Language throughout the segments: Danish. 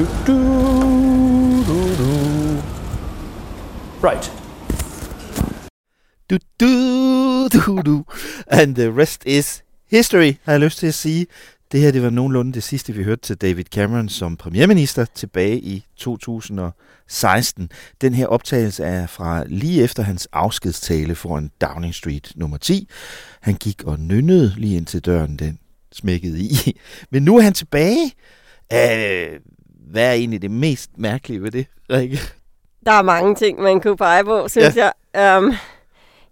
Du, du, du, du. Right. Du, du, du, du. And the rest is history, har jeg lyst til at sige. Det her det var nogenlunde det sidste, vi hørte til David Cameron som premierminister tilbage i 2016. Den her optagelse er fra lige efter hans afskedstale foran Downing Street nummer 10. Han gik og nynnede lige ind til døren, den smækkede i. Men nu er han tilbage. Øh, hvad er egentlig det mest mærkelige ved det, Rikke? Der er mange ting, man kunne pege på, synes ja. jeg. Um,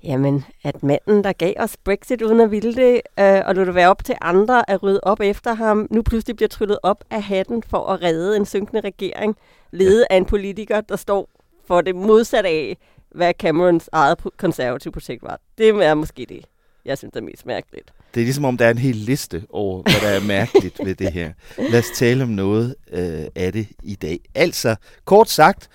jamen, at manden, der gav os Brexit uden at ville det, uh, og lod det være op til andre at rydde op efter ham, nu pludselig bliver tryllet op af hatten for at redde en synkende regering, ledet ja. af en politiker, der står for det modsatte af, hvad Camerons eget konservative projekt var. Det er måske det, jeg synes er mest mærkeligt. Det er ligesom om, der er en hel liste over, hvad der er mærkeligt ved det her. Lad os tale om noget øh, af det i dag. Altså, kort sagt,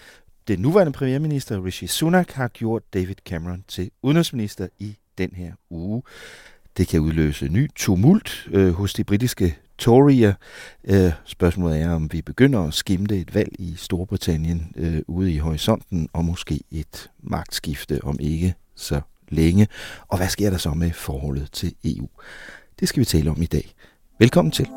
den nuværende premierminister Rishi Sunak har gjort David Cameron til udenrigsminister i den her uge. Det kan udløse ny tumult øh, hos de britiske Tory'er. Øh, spørgsmålet er, om vi begynder at skimte et valg i Storbritannien øh, ude i horisonten, og måske et magtskifte om ikke så længe. Og hvad sker der så med forholdet til EU? Det skal vi tale om i dag. Velkommen til.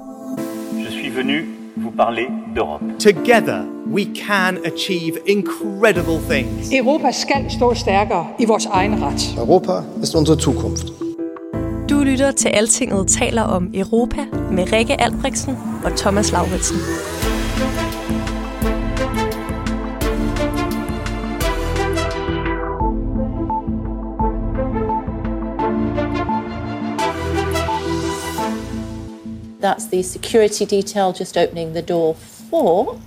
Je suis venu vous parler d'Europe. Together we can achieve incredible things. Europa skal stå stærkere i vores egen ret. Europa ist unsere Zukunft. Du lytter til Altinget taler om Europa med Rikke Albrechtsen og Thomas Lauritsen. That's the security detail just opening the door for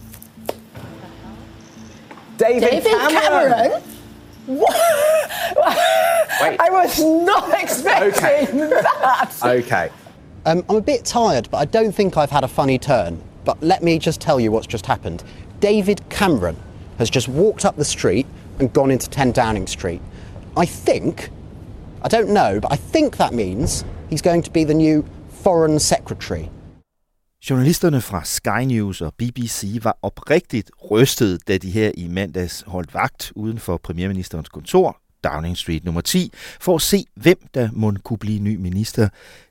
David, David Cameron. Cameron? Wait. I was not expecting Okay. that. Okay. Um, I'm a bit tired, but I don't think I've had a funny turn. But let me just tell you what's just happened. David Cameron has just walked up the street and gone into 10 Downing Street. I think, I don't know, but I think that means he's going to be the new Foreign Secretary. Journalisterne fra Sky News og BBC var oprigtigt rystet, da de her i mandags holdt vagt uden for premierministerens kontor, Downing Street nummer 10, for at se, hvem der må kunne blive ny minister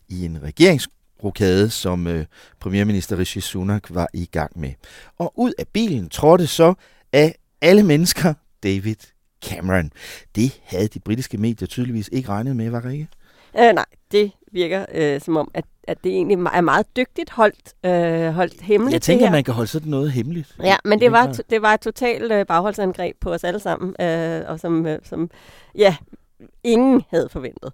i en regeringsrokade, som øh, premierminister Rishi Sunak var i gang med. Og ud af bilen trådte så af alle mennesker David Cameron. Det havde de britiske medier tydeligvis ikke regnet med, var ikke? Øh, nej, det virker øh, som om, at, at det egentlig er meget dygtigt holdt, øh, holdt hemmeligt. Jeg tænker, her. man kan holde sådan noget hemmeligt. Ja, men det var, det var et totalt øh, bagholdsangreb på os alle sammen, øh, og som, øh, som ja, ingen havde forventet.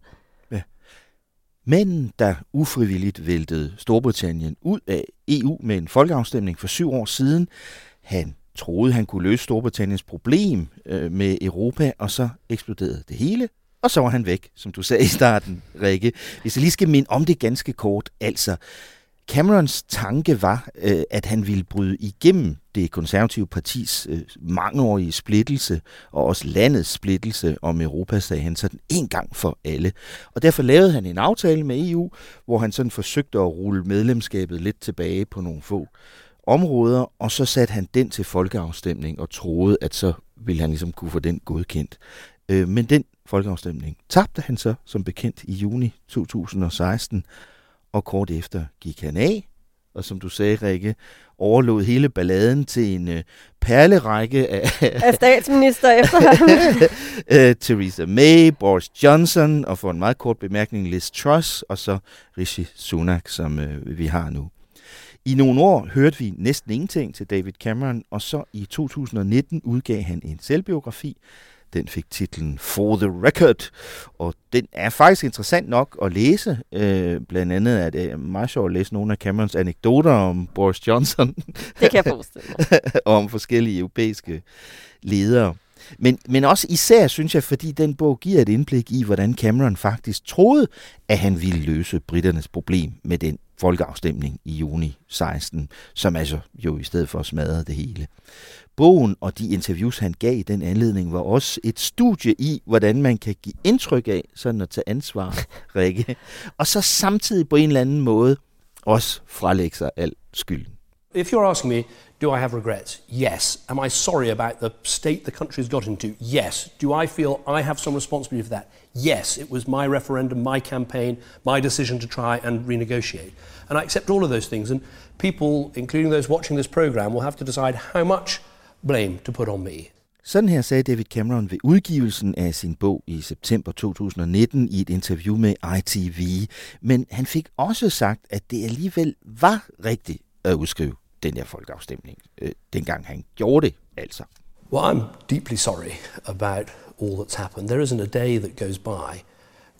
Men der ufrivilligt væltede Storbritannien ud af EU med en folkeafstemning for syv år siden. Han troede, han kunne løse Storbritanniens problem øh, med Europa, og så eksploderede det hele. Og så var han væk, som du sagde i starten, Rikke. Hvis jeg lige skal minde om det ganske kort, altså Camerons tanke var, øh, at han ville bryde igennem det konservative partis øh, mangeårige splittelse, og også landets splittelse om Europa, sagde han sådan en gang for alle. Og derfor lavede han en aftale med EU, hvor han sådan forsøgte at rulle medlemskabet lidt tilbage på nogle få områder, og så satte han den til folkeafstemning og troede, at så ville han ligesom kunne få den godkendt. Øh, men den folkeafstemning tabte han så som bekendt i juni 2016, og kort efter gik han af, og som du sagde, Rikke, overlod hele balladen til en øh, perlerække af, Af statsminister efter ham. øh, Theresa May, Boris Johnson, og for en meget kort bemærkning Liz Truss, og så Rishi Sunak, som øh, vi har nu. I nogle år hørte vi næsten ingenting til David Cameron, og så i 2019 udgav han en selvbiografi, Den fik titlen For the Record, og den er faktisk interessant nok at læse. Øh, blandt andet er det meget sjovt at læse nogle af Camerons anekdoter om Boris Johnson. Det kan jeg forestille mig. og om forskellige europæiske ledere. Men, men også især, synes jeg, fordi den bog giver et indblik i, hvordan Cameron faktisk troede, at han ville løse britternes problem med den folkeafstemning i juni 16, som altså jo i stedet for smadrede det hele. Bogen og de interviews, han gav i den anledning, var også et studie i, hvordan man kan give indtryk af, sådan at tage ansvar, Rikke, og så samtidig på en eller anden måde også frelægge sig al skylden. If you're asking me, do I have regrets? Yes. Am I sorry about the state the country's got into? Yes. Do I feel I have some responsibility for that? Yes. It was my referendum, my campaign, my decision to try and renegotiate. And I accept all of those things. And people, including those watching this program, will have to decide how much blame to put on me. Sådan her sagde David Cameron ved udgivelsen af sin bog i september 2019 i et interview med ITV. Men han fik også sagt, at det alligevel var rigtigt at udskrive den der folkeafstemning, øh, dengang han gjorde det, altså. Well, I'm deeply sorry about all that's happened. There isn't a day that goes by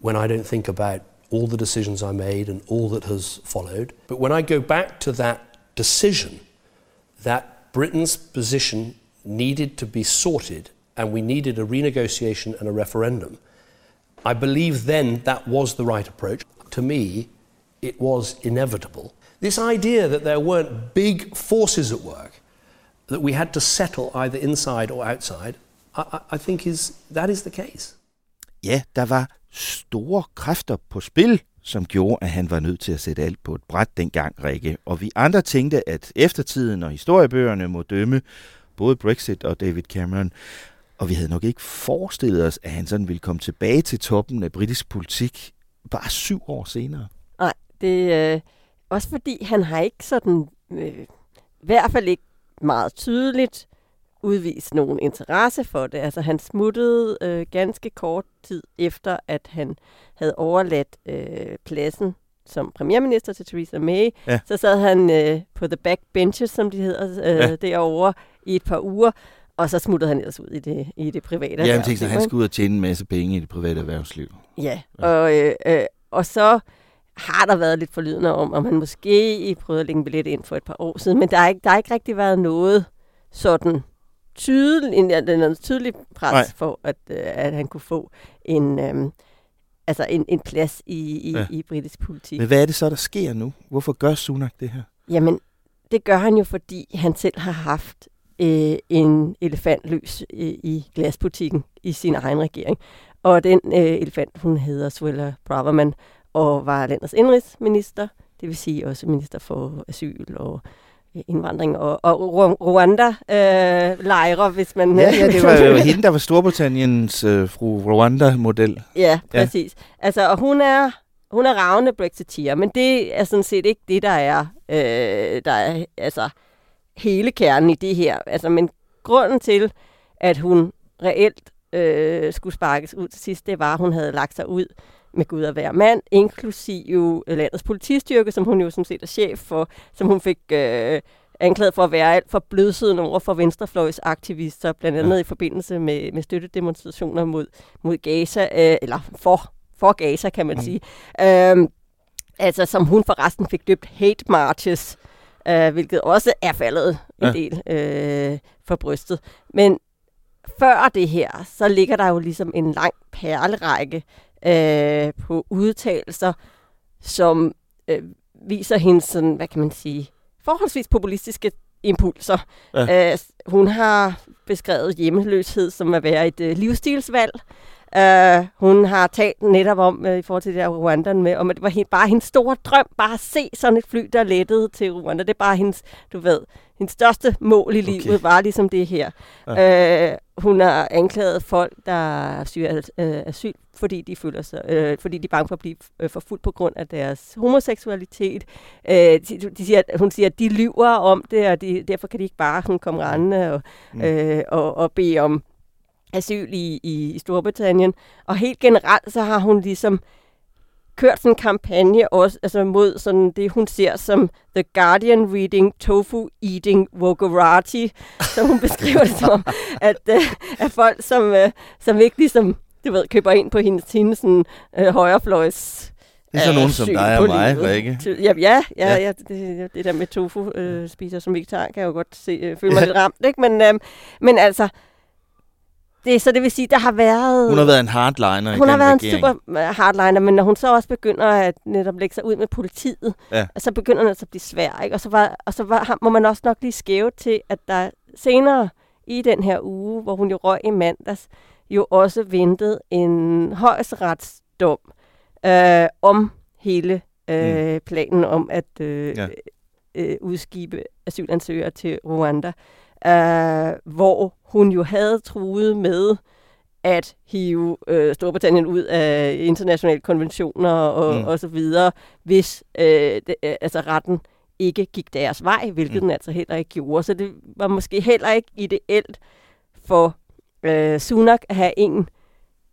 when I don't think about all the decisions I made and all that has followed. But when I go back to that decision that Britain's position needed to be sorted and we needed a renegotiation and a referendum, I believe then that was the right approach. To me, it was inevitable. This idea that there weren't big forces at work that we had to settle either inside or outside, I, I think is that is the case. Ja, der var store kræfter på spil, som gjorde, at han var nødt til at sætte alt på et bræt dengang, Rikke. Og vi andre tænkte, at eftertiden og historiebøgerne må dømme både Brexit og David Cameron. Og vi havde nok ikke forestillet os, at han sådan ville komme tilbage til toppen af britisk politik bare syv år senere. Nej, det er øh, også fordi, han har ikke sådan, øh, i hvert fald ikke meget tydeligt, udvist nogen interesse for det. Altså han smuttede øh, ganske kort tid efter, at han havde overladt øh, pladsen som premierminister til Theresa May. Ja. Så sad han øh, på the back benches, som de hedder, øh, ja. derovre i et par uger, og så smuttede han ellers ud i det, i det private Ja, jeg tænkte, han skulle ud og tjene en masse penge i det private erhvervsliv. Ja, ja. Og, øh, øh, og så har der været lidt forlydende om, om han måske prøvede at lægge en billet ind for et par år siden, men der har ikke, der har ikke rigtig været noget sådan tydelig, en, en tydelig pres Nej. for, at, øh, at han kunne få en, øhm, altså en, en plads i, i, ja. i britisk politik. Men hvad er det så, der sker nu? Hvorfor gør Sunak det her? Jamen, det gør han jo, fordi han selv har haft øh, en elefant løs øh, i glasbutikken i sin egen regering. Og den øh, elefant, hun hedder Swella Braverman, og var landets indrigsminister, det vil sige også minister for asyl og øh, indvandring og, og Rwanda-lejre, øh, hvis man... Ja, ja, det var jo hende, der var Storbritanniens øh, fru Rwanda-model. Ja, præcis. Ja. Altså, og hun er, hun er ravne brexiteer, men det er sådan set ikke det, der er, øh, der er altså, hele kernen i det her. Altså, men grunden til, at hun reelt øh, skulle sparkes ud til sidst, det var, at hun havde lagt sig ud med Gud at være mand, inklusive landets politistyrke, som hun jo som set er chef for, som hun fik øh, anklaget for at være alt for blødsiden over for venstrefløjsaktivister, blandt andet ja. i forbindelse med, med støttedemonstrationer mod, mod Gaza, øh, eller for, for Gaza, kan man mm. sige. Øh, altså, som hun forresten fik døbt hate marches, øh, hvilket også er faldet en ja. del øh, for brystet. Men før det her, så ligger der jo ligesom en lang perlerække øh, på udtalelser, som øh, viser hendes, sådan, hvad kan man sige, forholdsvis populistiske impulser. Ja. Øh, hun har beskrevet hjemmeløshed som at være et øh, livsstilsvalg. Uh, hun har talt netop om, uh, i forhold til det der Rwanda, med, om at det var helt, bare hendes store drøm, bare at se sådan et fly, der lettede til Rwanda. Det er bare hendes, du ved, hendes største mål i okay. livet, var ligesom det her. Ja. Uh, hun har anklaget folk, der syger uh, asyl, fordi de føler sig, uh, fordi de er bange for at blive uh, forfulgt på grund af deres homoseksualitet. Uh, de, de siger, hun siger, at de lyver om det, og de, derfor kan de ikke bare hun komme rendende og, mm. uh, og, og bede om asyl i, i, i Storbritannien. Og helt generelt, så har hun ligesom kørt sådan en kampagne også altså mod sådan det, hun ser som The Guardian Reading Tofu Eating Wogarati, så hun beskriver det som, at, uh, at folk, som, uh, som ikke ligesom, du ved, køber ind på hendes, hendes sådan, uh, højrefløjs det er sådan nogen som dig og mig, Rikke. Ja, ja, ja, ja det, det der med tofu øh, spiser som vegetar, kan jeg jo godt se, øh, føle mig lidt ramt. Ikke? Men, øh, men altså, det, så det vil sige, der har været... Hun har været en hardliner Hun har været regering. en super hardliner, men når hun så også begynder at netop lægge sig ud med politiet, ja. så begynder det altså at blive svært. Ikke? Og så, var, og så var, må man også nok lige skæve til, at der senere i den her uge, hvor hun jo røg i mandags, jo også ventede en højesteretsdom øh, om hele øh, mm. planen om at øh, ja. øh, udskibe asylansøgere til Rwanda, øh, hvor hun jo havde truet med at hive øh, Storbritannien ud af internationale konventioner og, mm. og så videre, hvis øh, det, øh, altså retten ikke gik deres vej, hvilket mm. den altså heller ikke gjorde. Så det var måske heller ikke ideelt for øh, Sunak at have en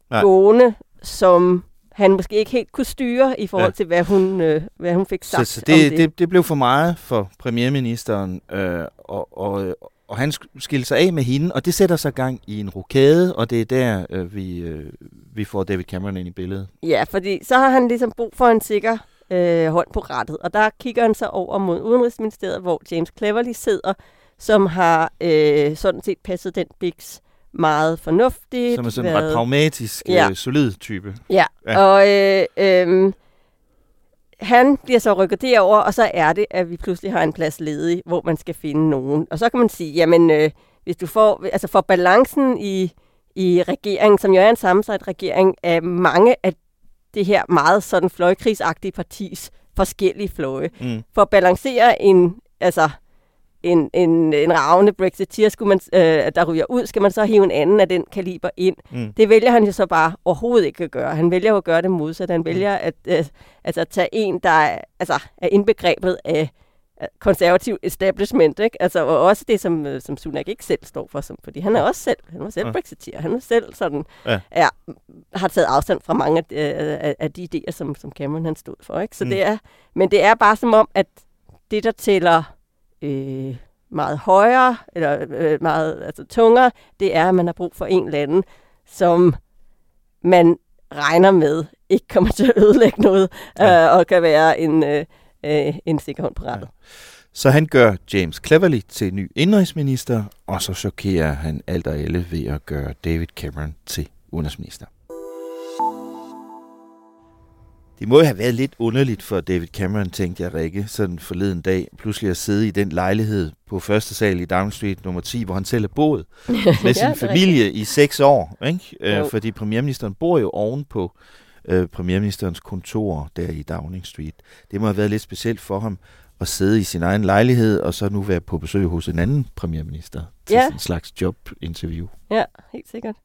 Nej. gående, som han måske ikke helt kunne styre i forhold ja. til, hvad hun, øh, hvad hun fik sagt så, så det, det. det. Det blev for meget for premierministeren, øh, og, og, og han skilte sig af med hende, og det sætter sig gang i en rokade, og det er der, øh, vi, øh, vi får David Cameron ind i billedet. Ja, fordi så har han ligesom brug for en sikker øh, hånd på rettet, og der kigger han så over mod Udenrigsministeriet, hvor James Cleverly sidder, som har øh, sådan set passet den biks meget fornuftigt. Som er sådan en ret pragmatisk, ja. øh, solid type. Ja, ja. og øh, øh, han bliver så rykket derover, og så er det, at vi pludselig har en plads ledig, hvor man skal finde nogen. Og så kan man sige, jamen, øh, hvis du får, altså for balancen i, i regeringen, som jo er en sammensat regering af mange af det her meget sådan fløjkrigsagtige partis forskellige fløje, mm. for at balancere en, altså en, en, en ravne Brexiteer, skulle man, øh, der ryger ud, skal man så hive en anden af den kaliber ind. Mm. Det vælger han jo så bare overhovedet ikke at gøre. Han vælger jo at gøre det modsat. Han vælger at øh, altså, tage en, der er, altså, er indbegrebet af konservativ establishment, ikke? Altså, og også det, som, øh, som Sunak ikke selv står for, som, fordi han er også selv, han var selv ja. Brexiteer, han er selv sådan, ja. er, har taget afstand fra mange af, af, af de idéer, som, som Cameron han stod for, ikke? Så mm. det er, men det er bare som om, at det, der tæller øh, meget højere, eller øh, meget altså, tungere, det er, at man har brug for en eller anden, som man regner med ikke kommer til at ødelægge noget, ja. øh, og kan være en, øh, øh, en sikker hånd på rettet. Ja. Så han gør James Cleverly til ny indrigsminister, og så chokerer han alt og alle ved at gøre David Cameron til udenrigsminister. Det må have været lidt underligt for David Cameron, tænkte jeg, Rikke, sådan forleden dag, pludselig at sidde i den lejlighed på første sal i Downing Street nummer 10, hvor han selv er boet med sin ja, familie i seks år. Ikke? Øh, fordi premierministeren bor jo oven på øh, premierministerens kontor der i Downing Street. Det må have været lidt specielt for ham at sidde i sin egen lejlighed, og så nu være på besøg hos en anden premierminister til ja. en slags jobinterview. Ja, helt sikkert.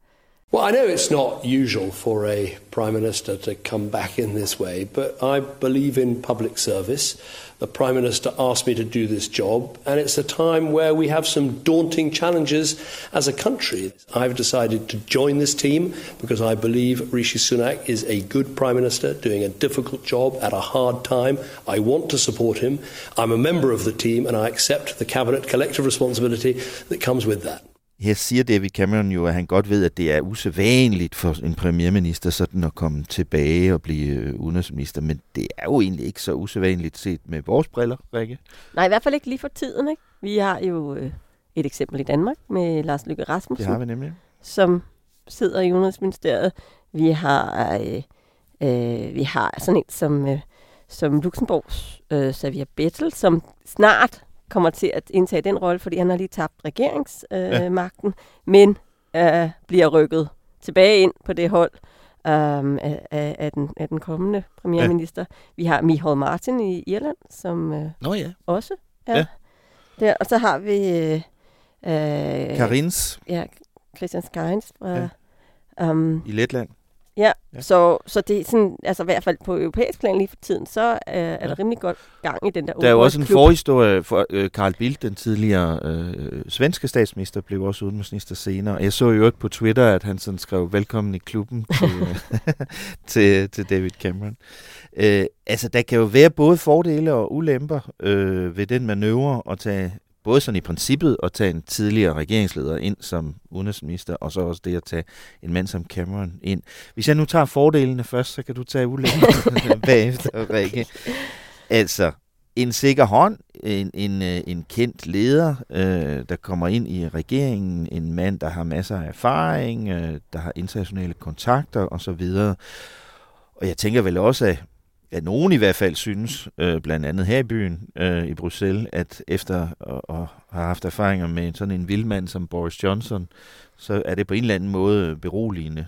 Well, I know it's not usual for a Prime Minister to come back in this way, but I believe in public service. The Prime Minister asked me to do this job, and it's a time where we have some daunting challenges as a country. I've decided to join this team because I believe Rishi Sunak is a good Prime Minister doing a difficult job at a hard time. I want to support him. I'm a member of the team, and I accept the Cabinet collective responsibility that comes with that. Her siger David Cameron jo, at han godt ved, at det er usædvanligt for en premierminister sådan at komme tilbage og blive øh, udenrigsminister, men det er jo egentlig ikke så usædvanligt set med vores briller, Rikke. Nej, i hvert fald ikke lige for tiden. Ikke? Vi har jo øh, et eksempel i Danmark med Lars Lykke Rasmussen. Det har vi nemlig. Som sidder i Udenrigsministeriet. Vi har, øh, øh, vi har sådan en som, øh, som Luxemburgs øh, Xavier Bettel, som snart kommer til at indtage den rolle, fordi han har lige tabt regeringsmagten, øh, ja. men øh, bliver rykket tilbage ind på det hold øh, af, af, den, af den kommende premierminister. Ja. Vi har Michael Martin i Irland, som øh, Nå, ja. også er ja. der. Og så har vi... Øh, øh, Karins. Ja, Christian Skarins fra... Ja. Um, I Letland. Ja, ja. Så, så det er sådan, altså i hvert fald på europæisk plan lige for tiden, så øh, er ja. der rimelig godt gang i den der Der er jo også en forhistorie for øh, Carl Bildt, den tidligere øh, svenske statsminister, blev også udenrigsminister senere. Jeg så jo ikke på Twitter, at han sådan skrev velkommen i klubben til, til, til David Cameron. Øh, altså, der kan jo være både fordele og ulemper øh, ved den manøvre at tage både sådan i princippet at tage en tidligere regeringsleder ind som udenrigsminister, og så også det at tage en mand som Cameron ind. Hvis jeg nu tager fordelene først, så kan du tage ulemperne bagefter, Rikke. Altså, en sikker hånd, en, en, øh, en kendt leder, øh, der kommer ind i regeringen, en mand, der har masser af erfaring, øh, der har internationale kontakter osv. Og jeg tænker vel også, at ja, nogen i hvert fald synes, øh, blandt andet her i byen øh, i Bruxelles, at efter at, at have haft erfaringer med sådan en vildmand som Boris Johnson, så er det på en eller anden måde beroligende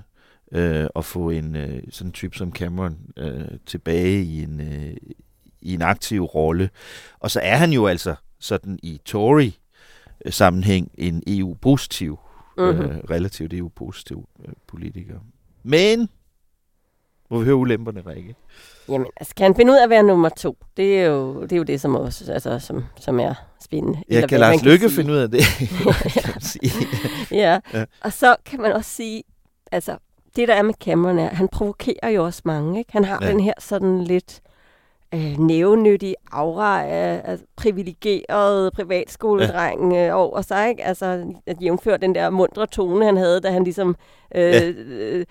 øh, at få en øh, sådan en type som Cameron øh, tilbage i en, øh, i en aktiv rolle. Og så er han jo altså sådan i Tory sammenhæng en EU-positiv, mm-hmm. øh, relativt EU-positiv øh, politiker. Men, må vi høre ulemperne, Rikke? Jamen, altså, kan han finde ud af at være nummer to? Det er jo det, er jo det som, også, altså, som, som er spændende. Ja, kan Lars Lykke finde ud af det? ja. ja, og så kan man også sige, altså, det der er med Cameron er, han provokerer jo også mange. Ikke? Han har ja. den her sådan lidt øh, nævnyttige aura af, af privilegeret privatskoledreng ja. øh, over sig. Ikke? Altså, at jævnføre den der mundre tone, han havde, da han ligesom... Øh, ja. øh,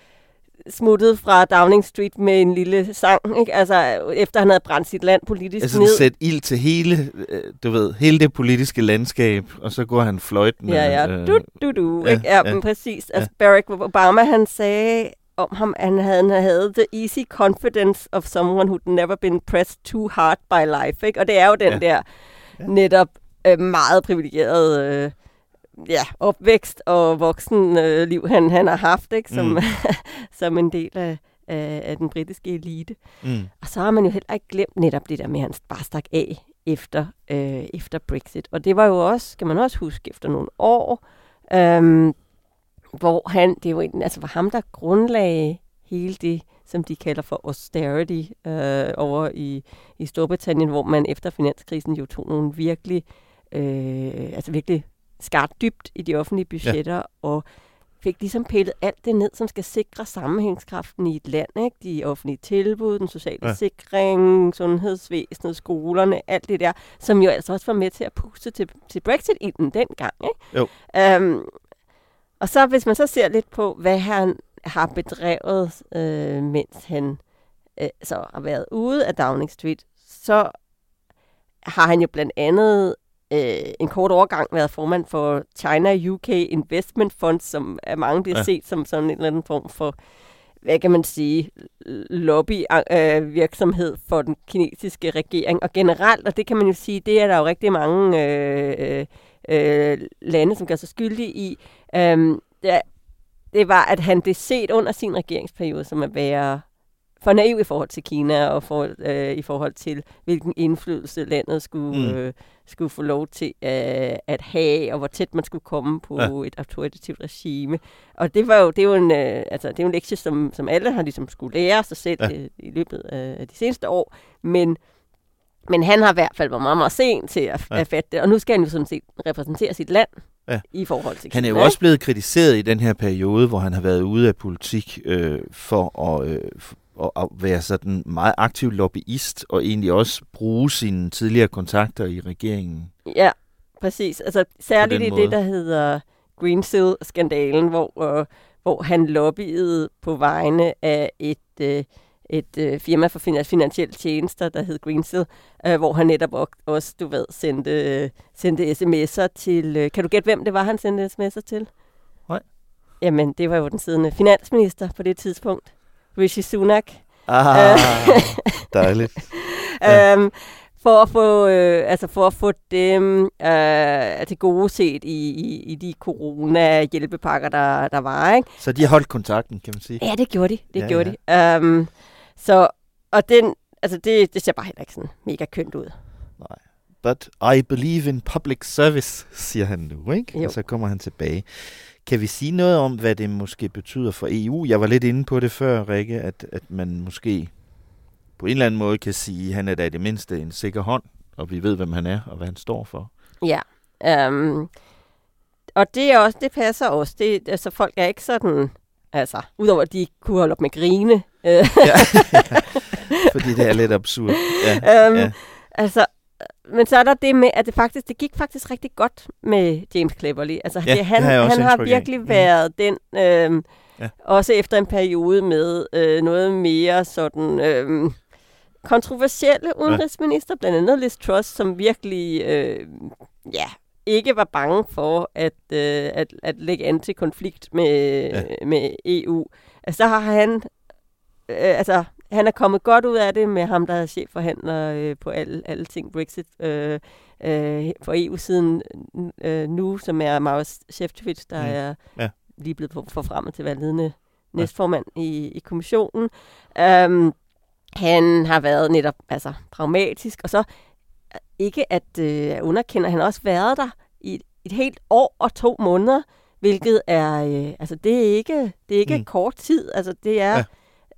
smuttet fra Downing Street med en lille sang, ikke? Altså, efter han havde brændt sit land politisk altså, ned. sæt ild til hele, øh, du ved, hele det politiske landskab, og så går han fløjtende. Ja, ja, øh, du, du, du, ja, ikke? Ja, ja, men præcis. Altså, ja. Barack Obama, han sagde om ham, at han havde, han havde the easy confidence of someone who'd never been pressed too hard by life, ikke? Og det er jo den ja. der netop øh, meget privilegerede øh, ja, opvækst og voksen øh, han, han har haft, ikke? Som, mm. som en del af, af, af den britiske elite. Mm. Og så har man jo heller ikke glemt netop det der med, at han bare stak af efter, øh, efter Brexit. Og det var jo også, skal man også huske, efter nogle år, øh, hvor han, det var, altså var ham, der grundlagde hele det, som de kalder for austerity øh, over i, i Storbritannien, hvor man efter finanskrisen jo tog nogle virkelig, øh, altså virkelig skar dybt i de offentlige budgetter, ja. og fik ligesom pillet alt det ned, som skal sikre sammenhængskraften i et land. Ikke? De offentlige tilbud, den sociale ja. sikring, sundhedsvæsenet, skolerne, alt det der, som jo altså også var med til at puste til, til Brexit i den dengang. Ikke? Jo. Um, og så hvis man så ser lidt på, hvad han har bedrevet, øh, mens han øh, så har været ude af Downing Street, så har han jo blandt andet øh, en kort overgang været formand for China UK Investment Fund, som af mange bliver ja. set som sådan en eller anden form for, hvad kan man sige, lobbyvirksomhed øh, for den kinesiske regering. Og generelt, og det kan man jo sige, det er der jo rigtig mange øh, øh, lande, som gør sig skyldige i. Øh, det, det var, at han det set under sin regeringsperiode som at være for naiv i forhold til Kina og for, øh, i forhold til, hvilken indflydelse landet skulle, mm. øh, skulle få lov til øh, at have, og hvor tæt man skulle komme på ja. et autoritativt regime. Og det var jo, det er jo en, øh, altså, det er en lektie, som, som alle har ligesom skulle lære sig selv ja. øh, i løbet af de seneste år, men men han har i hvert fald været meget, meget sent til at, ja. at fatte det, og nu skal han jo sådan set repræsentere sit land ja. i forhold til Kina. Han er jo også blevet kritiseret i den her periode, hvor han har været ude af politik øh, for at... Øh, at, at være sådan meget aktiv lobbyist, og egentlig også bruge sine tidligere kontakter i regeringen. Ja, præcis. Altså særligt i måde. det, der hedder Greensill-skandalen, hvor, øh, hvor han lobbyede på vegne af et, øh, et øh, firma for finansielle tjenester, der hed Greensill, øh, hvor han netop også, du ved, sendte, øh, sendte sms'er til... Øh, kan du gætte, hvem det var, han sendte sms'er til? Nej. Jamen, det var jo den siddende finansminister på det tidspunkt. Rishi Sunak. Ah, øh, dejligt. Ja. um, for at få, øh, altså for at få dem øh, til gode set i, i, i de corona-hjælpepakker, der, der var. Ikke? Så de har holdt kontakten, kan man sige? Ja, det gjorde de. Det ja, gjorde ja. de. Um, så, og den, altså det, det ser bare heller ikke sådan mega kønt ud. Nej. But I believe in public service, siger han nu, ikke? Jo. Og så kommer han tilbage. Kan vi sige noget om, hvad det måske betyder for EU? Jeg var lidt inde på det før, Rikke, at, at man måske på en eller anden måde kan sige, at han er da i det mindste en sikker hånd, og vi ved, hvem han er og hvad han står for. Ja, um, og det, er også, det passer også. Det, altså, folk er ikke sådan, altså, udover at de kunne holde op med grine. ja, ja, fordi det er lidt absurd. Ja, um, ja. Altså, men så er der det med, at det faktisk det gik faktisk rigtig godt med James Cleverly. Altså, ja, det, han, det har han har virkelig af. været mm. den, øh, ja. også efter en periode med øh, noget mere sådan øh, kontroversielle udenrigsminister, ja. blandt andet Liz Truss, som virkelig øh, ja, ikke var bange for at, øh, at, at lægge an til konflikt med, ja. med EU. Altså, så har han øh, altså, han er kommet godt ud af det med ham, der er chefforhandler øh, på alle, alle ting Brexit øh, øh, for EU-siden øh, nu, som er Maus Shevchevich, der mm. er ja. lige blevet forfremmet til valgledende næstformand ja. i, i kommissionen. Um, han har været netop altså, pragmatisk, og så ikke at øh, underkende, han har også været der i et, et helt år og to måneder, hvilket er, øh, altså det er ikke, det er ikke mm. kort tid, altså det er, ja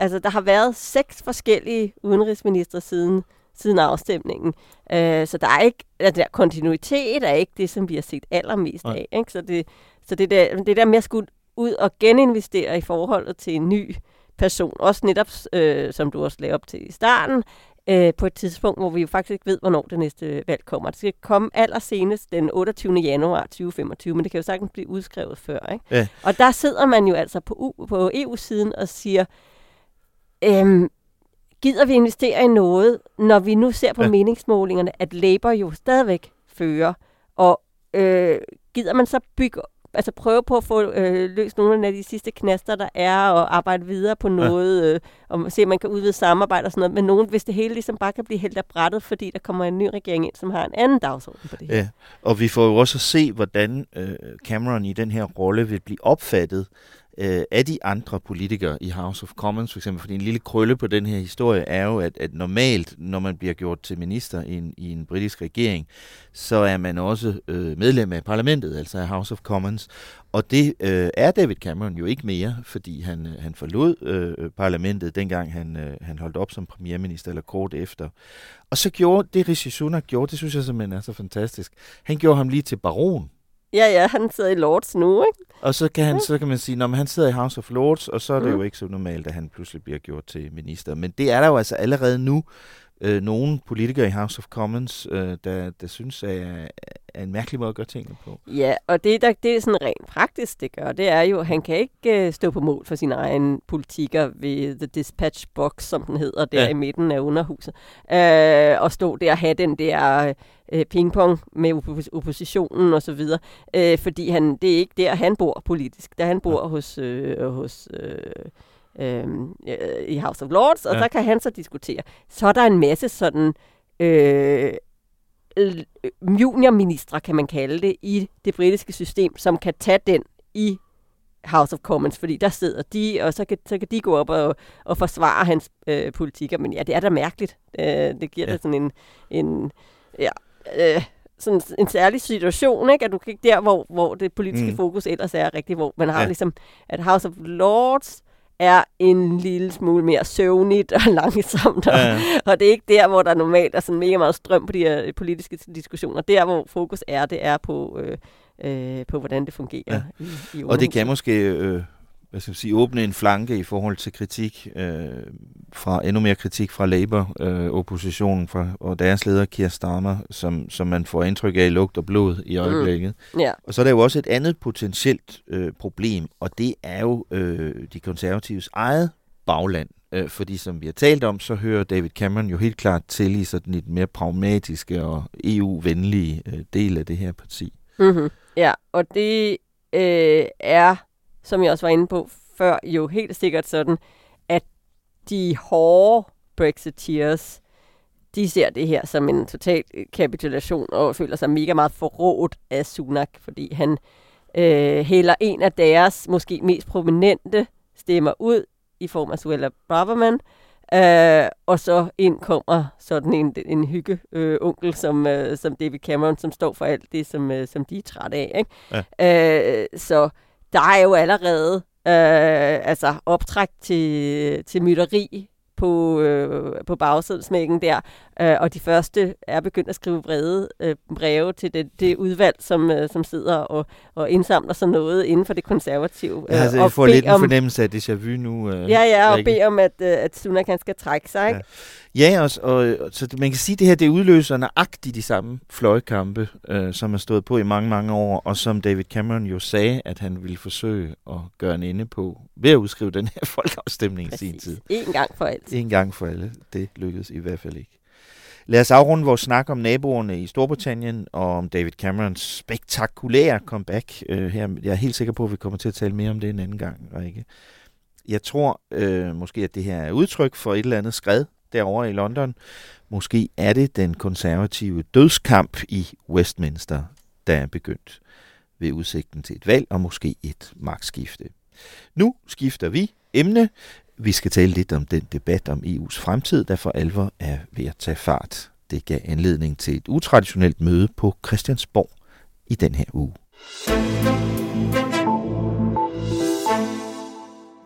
Altså, der har været seks forskellige udenrigsminister siden, siden afstemningen. Uh, så der er ikke, altså, der kontinuitet er ikke det, som vi har set allermest Nej. af. Ikke? Så, det, så det, der, det der med at skulle ud og geninvestere i forholdet til en ny person, også netop, øh, som du også lavede op til i starten, øh, på et tidspunkt, hvor vi jo faktisk ikke ved, hvornår det næste valg kommer. Det skal komme allersenest den 28. januar 2025, men det kan jo sagtens blive udskrevet før. Ikke? Ja. Og der sidder man jo altså på, på EU-siden og siger, Øhm, gider vi investere i noget, når vi nu ser på ja. meningsmålingerne, at Labour jo stadigvæk fører, og øh, gider man så bygge altså prøve på at få øh, løst nogle af de sidste knaster, der er, og arbejde videre på noget, ja. øh, og se, om man kan udvide samarbejde og sådan noget, men nogen, hvis det hele ligesom bare kan blive helt af brættet, fordi der kommer en ny regering ind, som har en anden dagsorden på det her. Ja, og vi får jo også at se, hvordan øh, Cameron i den her rolle vil blive opfattet øh, af de andre politikere i House of Commons, for eksempel, fordi en lille krølle på den her historie er jo, at, at normalt, når man bliver gjort til minister i en, i en britisk regering, så er man også øh, medlem af parlamentet, altså af House of Commons, og det øh, er David Cameron jo ikke mere, fordi han, øh, han forlod øh, parlamentet, dengang han, øh, han holdt op som premierminister, eller kort efter. Og så gjorde det, Rishi Sunak gjorde, det synes jeg simpelthen er så fantastisk. Han gjorde ham lige til baron Ja, ja, han sidder i Lords nu, ikke? Og så kan, han, ja. så kan man sige, at han sidder i House of Lords, og så er det mm. jo ikke så normalt, at han pludselig bliver gjort til minister. Men det er der jo altså allerede nu øh, nogle politikere i House of Commons, øh, der, der synes, er, er en mærkelig måde at gøre tingene på. Ja, og det, der, det er sådan rent praktisk, det gør, det er jo, at han kan ikke øh, stå på mål for sine egne politikker ved The Dispatch Box, som den hedder, der ja. i midten af underhuset, øh, og stå der og have den der øh, pingpong med oppos- oppositionen og så videre, øh, fordi han, det er ikke der, han bor politisk. Der han bor ja. hos, øh, hos øh, øh, i House of Lords, og ja. der kan han så diskutere. Så er der en masse sådan øh, juniorministre, kan man kalde det, i det britiske system, som kan tage den i House of Commons, fordi der sidder de, og så kan, så kan de gå op og, og forsvare hans øh, politikker. Men ja, det er da mærkeligt. Øh, det giver ja. da sådan en, en ja, øh, sådan en særlig situation, ikke? at du kan ikke der, hvor, hvor det politiske mm. fokus ellers er rigtigt, hvor man har ja. ligesom, at House of Lords er en lille smule mere søvnigt og langsomt, og, ja. og det er ikke der, hvor der normalt er sådan mega meget strøm på de her politiske diskussioner. Der, hvor fokus er, det er på, øh, øh, på hvordan det fungerer. Ja. I, i og det kan måske øh, hvad skal man sige, åbne en flanke i forhold til kritik, øh, fra endnu mere kritik fra Labour-oppositionen øh, fra, og deres leder, Keir Starmer, som, som man får indtryk af i lugt og blod i mm. øjeblikket. Mm. Yeah. Og så er der jo også et andet potentielt øh, problem, og det er jo øh, de konservatives eget bagland. Øh, fordi som vi har talt om, så hører David Cameron jo helt klart til i sådan et mere pragmatiske og EU-venlige øh, del af det her parti. Mm-hmm. Ja, og det øh, er som jeg også var inde på før, jo helt sikkert sådan, at de hårde Brexiteers, de ser det her som en total kapitulation og føler sig mega meget forrådt af Sunak, fordi han øh, hælder en af deres måske mest prominente stemmer ud i form af Suella Braverman, øh, og så ind kommer sådan en, en hygge øh, onkel som, øh, som David Cameron, som står for alt det, som, øh, som de er trætte af. Ikke? Ja. Øh, så der er jo allerede øh, altså optræk til, til mytteri på, øh, på bagsidesmækken der, øh, og de første er begyndt at skrive breve, øh, breve til det, det udvalg, som, øh, som sidder og, og indsamler sådan noget inden for det konservative. Øh, altså, jeg får lidt en fornemmelse af déjà vu nu. Øh, ja, ja, og bede om, at, øh, at Sunak han skal trække sig. Ikke? Ja. Ja, og, og så man kan sige, at det her det udløser nøjagtigt de samme fløjkampe, øh, som er stået på i mange, mange år, og som David Cameron jo sagde, at han ville forsøge at gøre en ende på ved at udskrive den her folkeafstemning Præcis. i sin tid. En gang for alt. En gang for alle. Det lykkedes i hvert fald ikke. Lad os afrunde vores snak om naboerne i Storbritannien og om David Camerons spektakulære comeback øh, her. Jeg er helt sikker på, at vi kommer til at tale mere om det en anden gang, Rikke. Jeg tror øh, måske, at det her er udtryk for et eller andet skred derovre i London. Måske er det den konservative dødskamp i Westminster, der er begyndt ved udsigten til et valg og måske et magtskifte. Nu skifter vi emne. Vi skal tale lidt om den debat om EU's fremtid, der for alvor er ved at tage fart. Det gav anledning til et utraditionelt møde på Christiansborg i den her uge.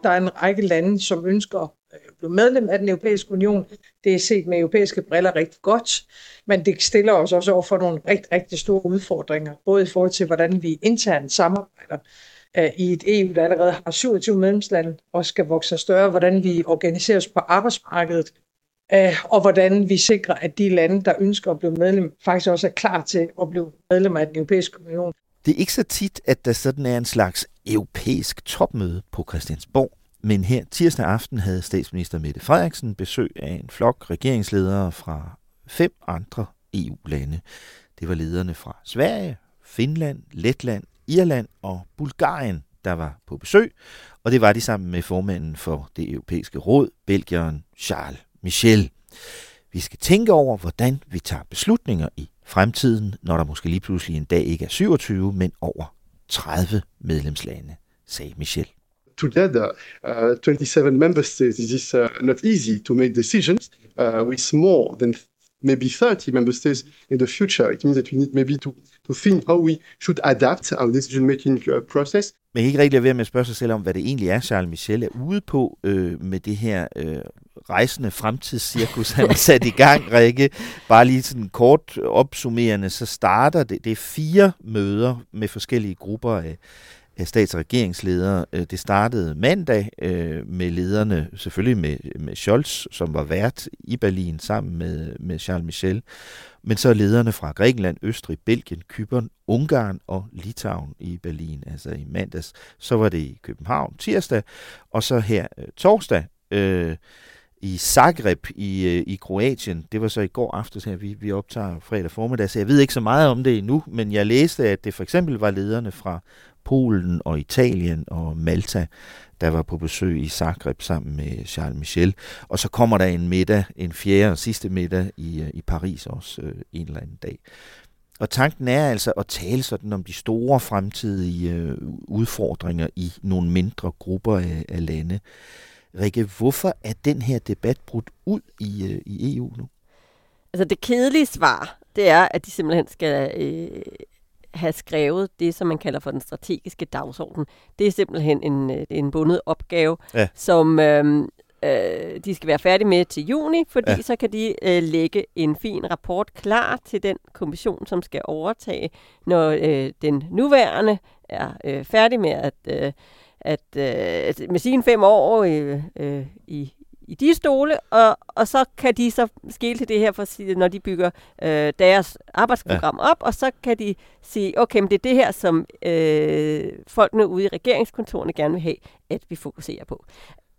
Der er en række lande, som ønsker at blive medlem af den europæiske union. Det er set med europæiske briller rigtig godt, men det stiller os også over for nogle rigtig, rigtig store udfordringer, både i forhold til, hvordan vi internt samarbejder i et EU, der allerede har 27 medlemslande og skal vokse sig større, hvordan vi organiserer os på arbejdsmarkedet, øh, og hvordan vi sikrer, at de lande, der ønsker at blive medlem, faktisk også er klar til at blive medlem af den europæiske union. Det er ikke så tit, at der sådan er en slags europæisk topmøde på Christiansborg. Men her tirsdag aften havde statsminister Mette Frederiksen besøg af en flok regeringsledere fra fem andre EU-lande. Det var lederne fra Sverige, Finland, Letland, Irland og Bulgarien, der var på besøg, og det var de sammen med formanden for det europæiske råd, Belgieren Charles Michel. Vi skal tænke over, hvordan vi tager beslutninger i fremtiden, når der måske lige pludselig en dag ikke er 27, men over 30 medlemslande, sagde Michel. Together, uh, 27 member states, it is uh, not easy to make decisions uh, with more than maybe 30 member states in the future. It means that we need maybe to, to think how we should adapt our decision-making uh, process. Man kan ikke rigtig lade være med at spørge sig selv om, hvad det egentlig er, Charles Michel er ude på øh, med det her øh, rejsende fremtidscirkus, han har sat i gang, Rikke. Bare lige sådan kort opsummerende, så starter det, det er fire møder med forskellige grupper af stats- og regeringsledere. Øh, det startede mandag øh, med lederne, selvfølgelig med, med Scholz, som var vært i Berlin sammen med, med Charles Michel, men så lederne fra Grækenland, Østrig, Belgien, Kypern, Ungarn og Litauen i Berlin, altså i mandags. Så var det i København tirsdag, og så her øh, torsdag øh, i Zagreb i, i Kroatien. Det var så i går aftes her, vi, vi optager fredag formiddag, så jeg ved ikke så meget om det endnu, men jeg læste, at det for eksempel var lederne fra Polen og Italien og Malta, der var på besøg i Zagreb sammen med Charles Michel. Og så kommer der en middag, en fjerde og sidste middag i, øh, i Paris også øh, en eller anden dag. Og tanken er altså at tale sådan om de store fremtidige øh, udfordringer i nogle mindre grupper af, af lande. Rikke, hvorfor er den her debat brudt ud i, øh, i EU nu? Altså det kedelige svar, det er, at de simpelthen skal øh, have skrevet det, som man kalder for den strategiske dagsorden. Det er simpelthen en, øh, en bundet opgave, ja. som øh, øh, de skal være færdige med til juni, fordi ja. så kan de øh, lægge en fin rapport klar til den kommission, som skal overtage, når øh, den nuværende er øh, færdig med at, øh, at øh, med sine fem år øh, øh, i, i de stole, og, og så kan de så skille til det her, for, når de bygger øh, deres arbejdsprogram ja. op, og så kan de sige, okay, men det er det her, som øh, folkene ude i regeringskontorene gerne vil have, at vi fokuserer på.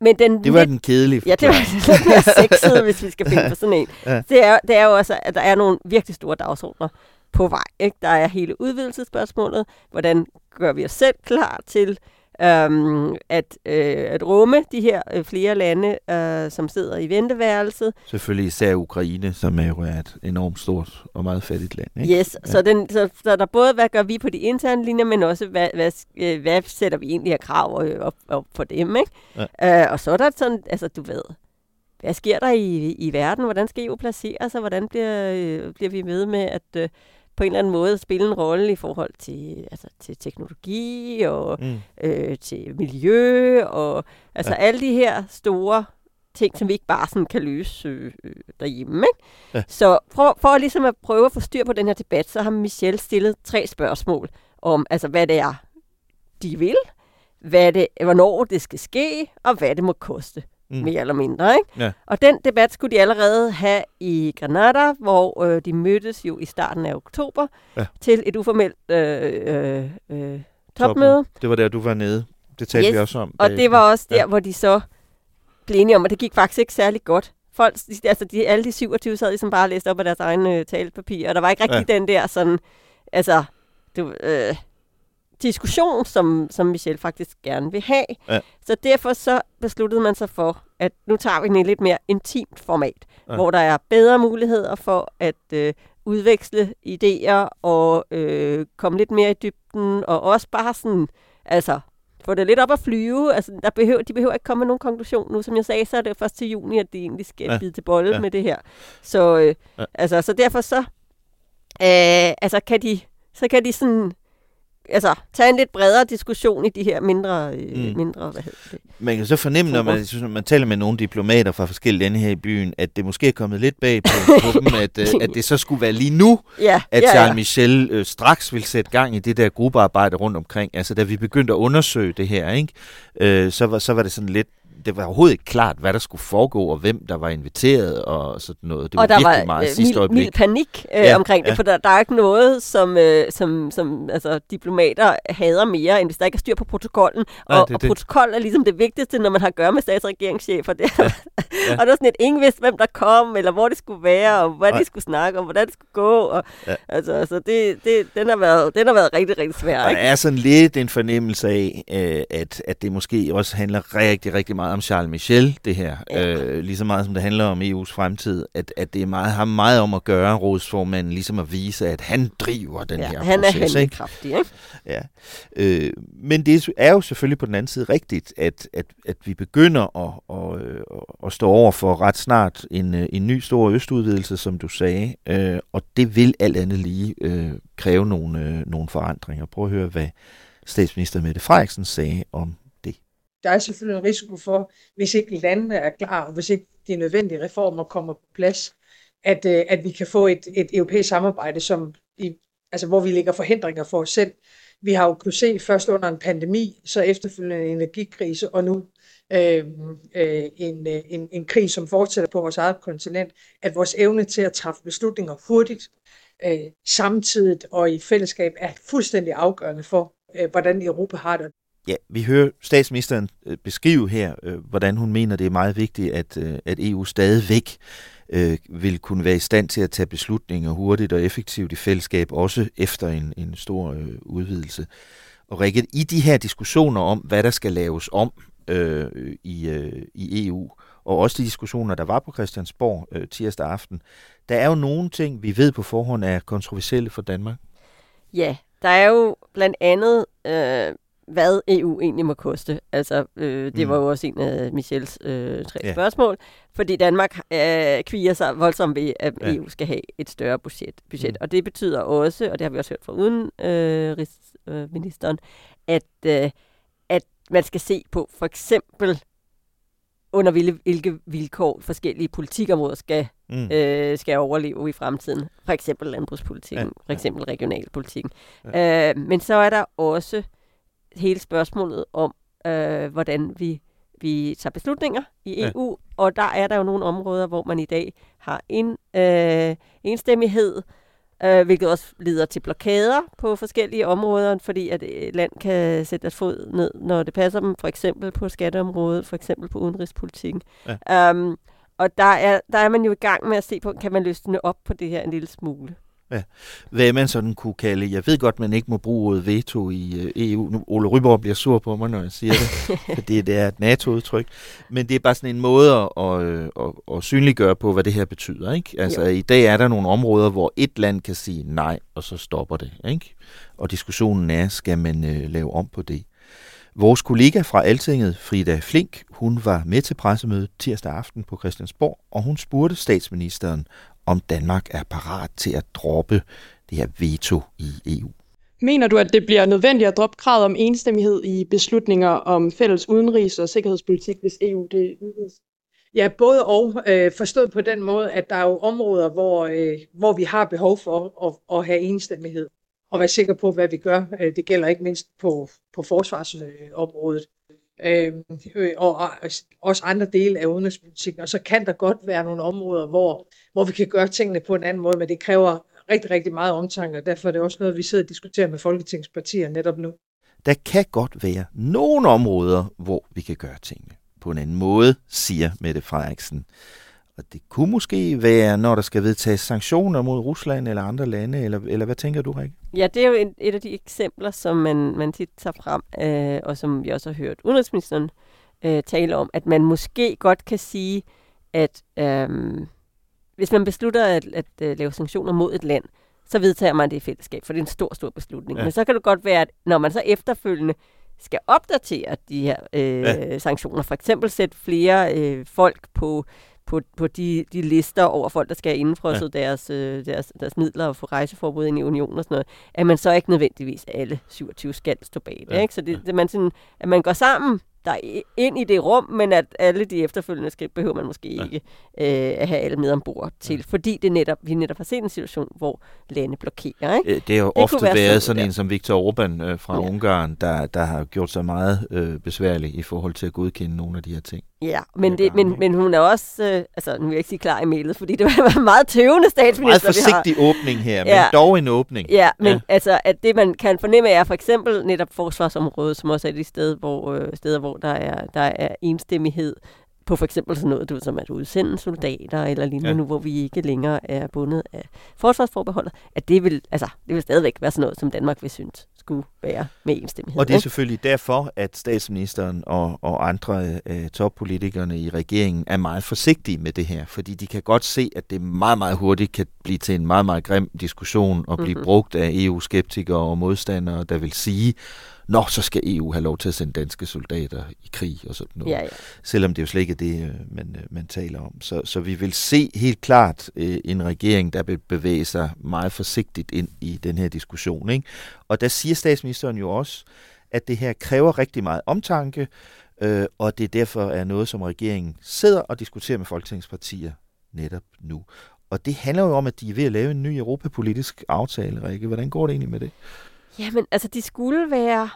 Men den det var lidt, den kedelige Ja, det var lidt mere sexet, hvis vi skal finde på sådan en. Ja. Det, er, det er jo også, at der er nogle virkelig store dagsordner på vej. Ikke? Der er hele udvidelsesspørgsmålet. Hvordan gør vi os selv klar til øhm, at, øh, at rumme de her øh, flere lande, øh, som sidder i venteværelset. Selvfølgelig især Ukraine, som er jo et enormt stort og meget fattigt land. Ikke? Yes, ja. så, den, så, så der både, hvad gør vi på de interne linjer, men også, hvad, hvad, øh, hvad sætter vi egentlig af krav øh, op, op for dem. Ikke? Ja. Øh, og så er der sådan, altså du ved, hvad sker der i, i verden? Hvordan skal EU placere sig? Hvordan bliver, øh, bliver vi med med at... Øh, på en eller anden måde spille en rolle i forhold til, altså, til teknologi og mm. øh, til miljø og altså ja. alle de her store ting, som vi ikke bare sådan kan løse øh, øh, derhjemme. Ikke? Ja. Så for, for ligesom at prøve at få styr på den her debat, så har Michelle stillet tre spørgsmål om, altså hvad det er, de vil, hvad det, hvornår det skal ske, og hvad det må koste. Mm. Mere eller mindre, ikke? Ja. Og den debat skulle de allerede have i Granada, hvor øh, de mødtes jo i starten af oktober ja. til et uformelt øh, øh, øh, topmøde. Det var der, du var nede. Det talte yes. vi også om. Og det var også der, ja. hvor de så blev enige om, at det gik faktisk ikke særlig godt. Folk, altså de, alle de 27 sad ligesom bare og læste op af deres egne øh, talepapir, og der var ikke rigtig ja. den der sådan, altså, du, øh, diskussion, som, som Michelle faktisk gerne vil have. Ja. Så derfor så besluttede man sig for, at nu tager vi en lidt mere intimt format, ja. hvor der er bedre muligheder for at øh, udveksle idéer og øh, komme lidt mere i dybden, og også bare sådan, altså få det lidt op at flyve. Altså, der behøver, de behøver ikke komme med nogen konklusion nu. Som jeg sagde, så er det først til juni, at de egentlig skal ja. bide til bolle ja. med det her. Så, øh, ja. altså, så derfor så, øh, altså, kan de, så kan de sådan altså, tage en lidt bredere diskussion i de her mindre, øh, mm. mindre hvad hedder det? Man kan så fornemme, når man, synes, man taler med nogle diplomater fra forskellige lande her i byen, at det måske er kommet lidt bag på, på dem, at, øh, at det så skulle være lige nu, ja, at ja, Charles ja. Michel øh, straks vil sætte gang i det der gruppearbejde rundt omkring. Altså, da vi begyndte at undersøge det her, ikke, øh, så, var, så var det sådan lidt, det var overhovedet ikke klart, hvad der skulle foregå, og hvem der var inviteret, og sådan noget. Det var og der virkelig var meget øh, sidste øjeblik. mild panik øh, ja, omkring det, ja. for der, der er ikke noget, som, øh, som, som altså, diplomater hader mere, end hvis der ikke er styr på protokollen. Nej, og, det, og det. protokol er ligesom det vigtigste, når man har at gøre med statsregeringschefer. Det. Ja. Ja. og der er sådan et, ingen vidste, hvem der kom, eller hvor det skulle være, og hvad Nej. de skulle snakke om, hvordan det skulle gå. Og, ja. altså, altså det, det, den, har været, den har været rigtig, rigtig svær. Og ikke? der er sådan lidt en fornemmelse af, øh, at, at det måske også handler rigtig, rigtig meget om Charles Michel, det her. Ja. Øh, lige så meget som det handler om EU's fremtid. At, at det er meget, har meget om at gøre, rådsformanden, ligesom at vise, at han driver den ja, her han proces. er handlekraftig, ikke? Ja. Øh, men det er jo selvfølgelig på den anden side rigtigt, at, at, at vi begynder at, at, at, at stå over for ret snart en, en ny stor østudvidelse, som du sagde. Øh, og det vil alt andet lige øh, kræve nogle, øh, nogle forandringer. Prøv at høre, hvad statsminister Mette Frederiksen sagde om der er selvfølgelig en risiko for, hvis ikke landene er klar, og hvis ikke de nødvendige reformer kommer på plads, at, øh, at vi kan få et, et europæisk samarbejde, som i, altså hvor vi lægger forhindringer for os selv. Vi har jo kunnet se først under en pandemi, så efterfølgende en energikrise, og nu øh, øh, en, øh, en, en krig, som fortsætter på vores eget kontinent, at vores evne til at træffe beslutninger hurtigt, øh, samtidig og i fællesskab er fuldstændig afgørende for, øh, hvordan Europa har det. Ja, vi hører statsministeren øh, beskrive her, øh, hvordan hun mener, det er meget vigtigt, at, øh, at EU stadigvæk øh, vil kunne være i stand til at tage beslutninger hurtigt og effektivt i fællesskab, også efter en, en stor øh, udvidelse. Og Rikke, i de her diskussioner om, hvad der skal laves om øh, i, øh, i EU, og også de diskussioner, der var på Christiansborg øh, tirsdag aften, der er jo nogle ting, vi ved på forhånd er kontroversielle for Danmark. Ja, der er jo blandt andet øh, hvad EU egentlig må koste. Altså, øh, det mm. var jo også en af Michels øh, tre ja. spørgsmål, fordi Danmark øh, kviger sig voldsomt ved, at ja. EU skal have et større budget. budget. Mm. Og det betyder også, og det har vi også hørt fra udenrigsministeren, øh, at, øh, at man skal se på for eksempel under hvilke vilkår forskellige politikområder skal, mm. øh, skal overleve i fremtiden. For eksempel landbrugspolitikken, ja. for eksempel regionalpolitikken. Ja. Øh, men så er der også hele spørgsmålet om, øh, hvordan vi, vi tager beslutninger i EU, ja. og der er der jo nogle områder, hvor man i dag har en øh, enstemmighed, øh, hvilket også leder til blokader på forskellige områder, fordi at et land kan sætte deres fod ned, når det passer dem, for eksempel på skatteområdet, for eksempel på udenrigspolitikken. Ja. Um, og der er, der er man jo i gang med at se på, kan man løsne op på det her en lille smule. Ja. Hvad man sådan kunne kalde, jeg ved godt, man ikke må bruge ordet veto i uh, EU. Nu, Ole Ryborg bliver sur på mig, når jeg siger det, fordi det er et NATO-udtryk. Men det er bare sådan en måde at, at, at, at synliggøre på, hvad det her betyder. Ikke? Altså, jo. i dag er der nogle områder, hvor et land kan sige nej, og så stopper det. Ikke? Og diskussionen er, skal man uh, lave om på det? Vores kollega fra Altinget, Frida Flink, hun var med til pressemødet tirsdag aften på Christiansborg, og hun spurgte statsministeren, om Danmark er parat til at droppe det her veto i EU. Mener du, at det bliver nødvendigt at droppe kravet om enstemmighed i beslutninger om fælles udenrigs- og sikkerhedspolitik, hvis EU det udvides? Ja, både og. Øh, forstået på den måde, at der er jo områder, hvor, øh, hvor vi har behov for at, at have enstemmighed og være sikre på, hvad vi gør. Øh, det gælder ikke mindst på, på forsvarsområdet. Øh, og også andre dele af udenrigspolitikken. Og så kan der godt være nogle områder, hvor, hvor vi kan gøre tingene på en anden måde, men det kræver rigtig, rigtig meget omtanke, og derfor er det også noget, vi sidder og diskuterer med Folketingspartier netop nu. Der kan godt være nogle områder, hvor vi kan gøre tingene på en anden måde, siger Mette Frederiksen. Og det kunne måske være, når der skal vedtages sanktioner mod Rusland eller andre lande, eller, eller hvad tænker du, Rik? Ja, det er jo et, et af de eksempler, som man, man tit tager frem, øh, og som vi også har hørt udenrigsministeren øh, tale om, at man måske godt kan sige, at øh, hvis man beslutter at, at, at uh, lave sanktioner mod et land, så vedtager man det i fællesskab, for det er en stor, stor beslutning. Ja. Men så kan det godt være, at når man så efterfølgende skal opdatere de her øh, ja. sanktioner, for eksempel sætte flere øh, folk på på, på de, de lister over folk, der skal have indfrosset ja. deres, øh, deres, deres midler og få rejseforbud ind i unionen og sådan noget, at man så ikke nødvendigvis alle 27 skal stå bag det. Ja. Ikke? Så det, det man sådan, at man går sammen der ind i det rum, men at alle de efterfølgende skridt behøver man måske ja. ikke øh, at have alle med ombord til, ja. fordi det netop, vi netop har set en situation, hvor lande blokerer. Ikke? Det har jo det ofte være været sådan en som Viktor Orbán øh, fra ja. Ungarn, der, der har gjort sig meget øh, besværlig i forhold til at godkende nogle af de her ting. Ja, men, det, men, men hun er også, øh, altså nu vil jeg ikke sige klar i mailet, fordi det var en meget tøvende statsminister, Meget forsigtig åbning her, men ja. dog en åbning. Ja, men ja. altså, at det man kan fornemme er for eksempel netop forsvarsområdet, som også er de steder, hvor, øh, steder, hvor der er, der er enstemmighed på for eksempel sådan noget, du, som at udsende soldater eller lignende, ja. nu hvor vi ikke længere er bundet af forsvarsforbeholdet, at det vil, altså, det vil stadigvæk være sådan noget, som Danmark vil synes skulle være med enstemmighed. Og det er selvfølgelig derfor, at statsministeren og, og andre øh, toppolitikerne i regeringen er meget forsigtige med det her, fordi de kan godt se, at det meget, meget hurtigt kan blive til en meget, meget grim diskussion og blive mm-hmm. brugt af EU-skeptikere og modstandere, der vil sige, nå, så skal EU have lov til at sende danske soldater i krig og sådan noget. Ja, ja. Selvom det jo slet ikke er det, øh, man, øh, man taler om. Så, så vi vil se helt klart øh, en regering, der vil bevæge sig meget forsigtigt ind i den her diskussion. Ikke? Og der siger statsministeren jo også, at det her kræver rigtig meget omtanke, øh, og det derfor er noget, som regeringen sidder og diskuterer med folketingspartier netop nu. Og det handler jo om, at de er ved at lave en ny europapolitisk aftale, Rikke. Hvordan går det egentlig med det? Jamen, altså, de skulle være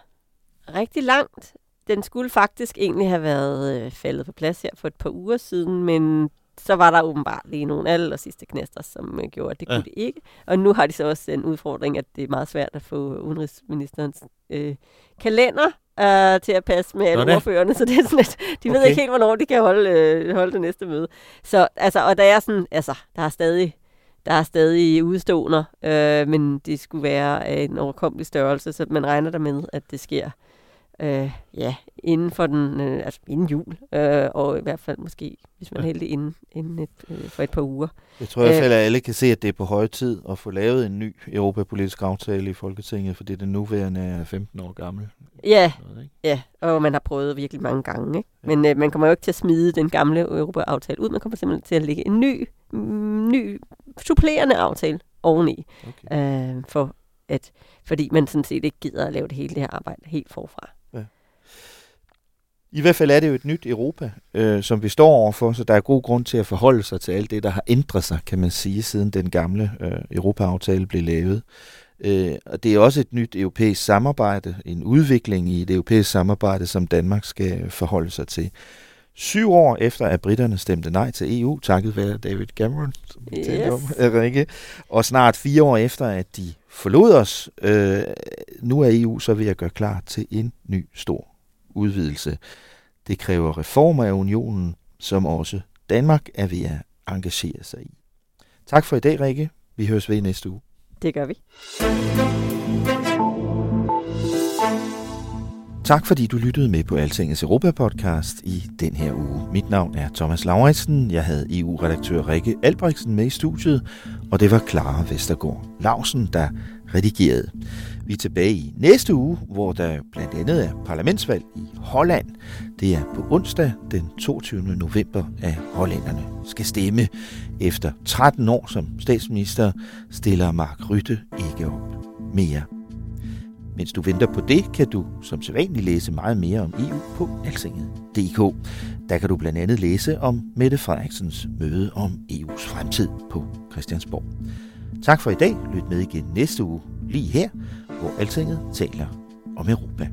rigtig langt. Den skulle faktisk egentlig have været øh, faldet på plads her for et par uger siden, men så var der åbenbart lige nogle aller sidste knæster, som øh, gjorde, at det ja. kunne det ikke. Og nu har de så også en udfordring, at det er meget svært at få udenrigsministerens øh, kalender øh, til at passe med alle ordførerne, så det er sådan lidt, de okay. ved ikke helt, hvornår de kan holde, øh, holde det næste møde. Så altså, og der er sådan, altså, der er stadig der er stadig udstående, øh, men det skulle være af en overkommelig størrelse, så man regner der med, at det sker øh, ja, inden for den, øh, altså inden jul, øh, og i hvert fald måske, hvis man er heldig, inden, inden et, øh, for et par uger. Jeg tror i hvert fald, at alle kan se, at det er på høje tid at få lavet en ny europapolitisk aftale i Folketinget, fordi den nuværende er 15 år gammel. Ja, noget, ja, og man har prøvet virkelig mange gange. Ikke? Men øh, man kommer jo ikke til at smide den gamle Europa-aftale ud, man kommer simpelthen til at lægge en ny, ny supplerende aftale oveni, okay. øh, for at, fordi man sådan set ikke gider at lave det hele det her arbejde helt forfra. Ja. I hvert fald er det jo et nyt Europa, øh, som vi står overfor, så der er god grund til at forholde sig til alt det, der har ændret sig, kan man sige, siden den gamle øh, Europa-aftale blev lavet. Øh, og det er også et nyt europæisk samarbejde, en udvikling i det europæiske samarbejde, som Danmark skal forholde sig til. Syv år efter, at britterne stemte nej til EU, takket være David Cameron, som vi yes. talte om, Rikke, og snart fire år efter, at de forlod os, øh, nu er EU så ved at gøre klar til en ny stor udvidelse. Det kræver reformer af unionen, som også Danmark er ved at engagere sig i. Tak for i dag, Rikke. Vi høres ved næste uge. Det gør vi. Tak fordi du lyttede med på Altingets Europa-podcast i den her uge. Mit navn er Thomas Lauritsen. Jeg havde EU-redaktør Rikke Albrechtsen med i studiet, og det var Clara Vestergaard Lausen, der redigerede. Vi er tilbage i næste uge, hvor der blandt andet er parlamentsvalg i Holland. Det er på onsdag den 22. november, at hollænderne skal stemme. Efter 13 år som statsminister stiller Mark Rytte ikke op mere. Mens du venter på det, kan du som sædvanligt læse meget mere om EU på altinget.dk. Der kan du blandt andet læse om Mette Frederiksens møde om EU's fremtid på Christiansborg. Tak for i dag. Lyt med igen næste uge, lige her, hvor Altinget taler om Europa.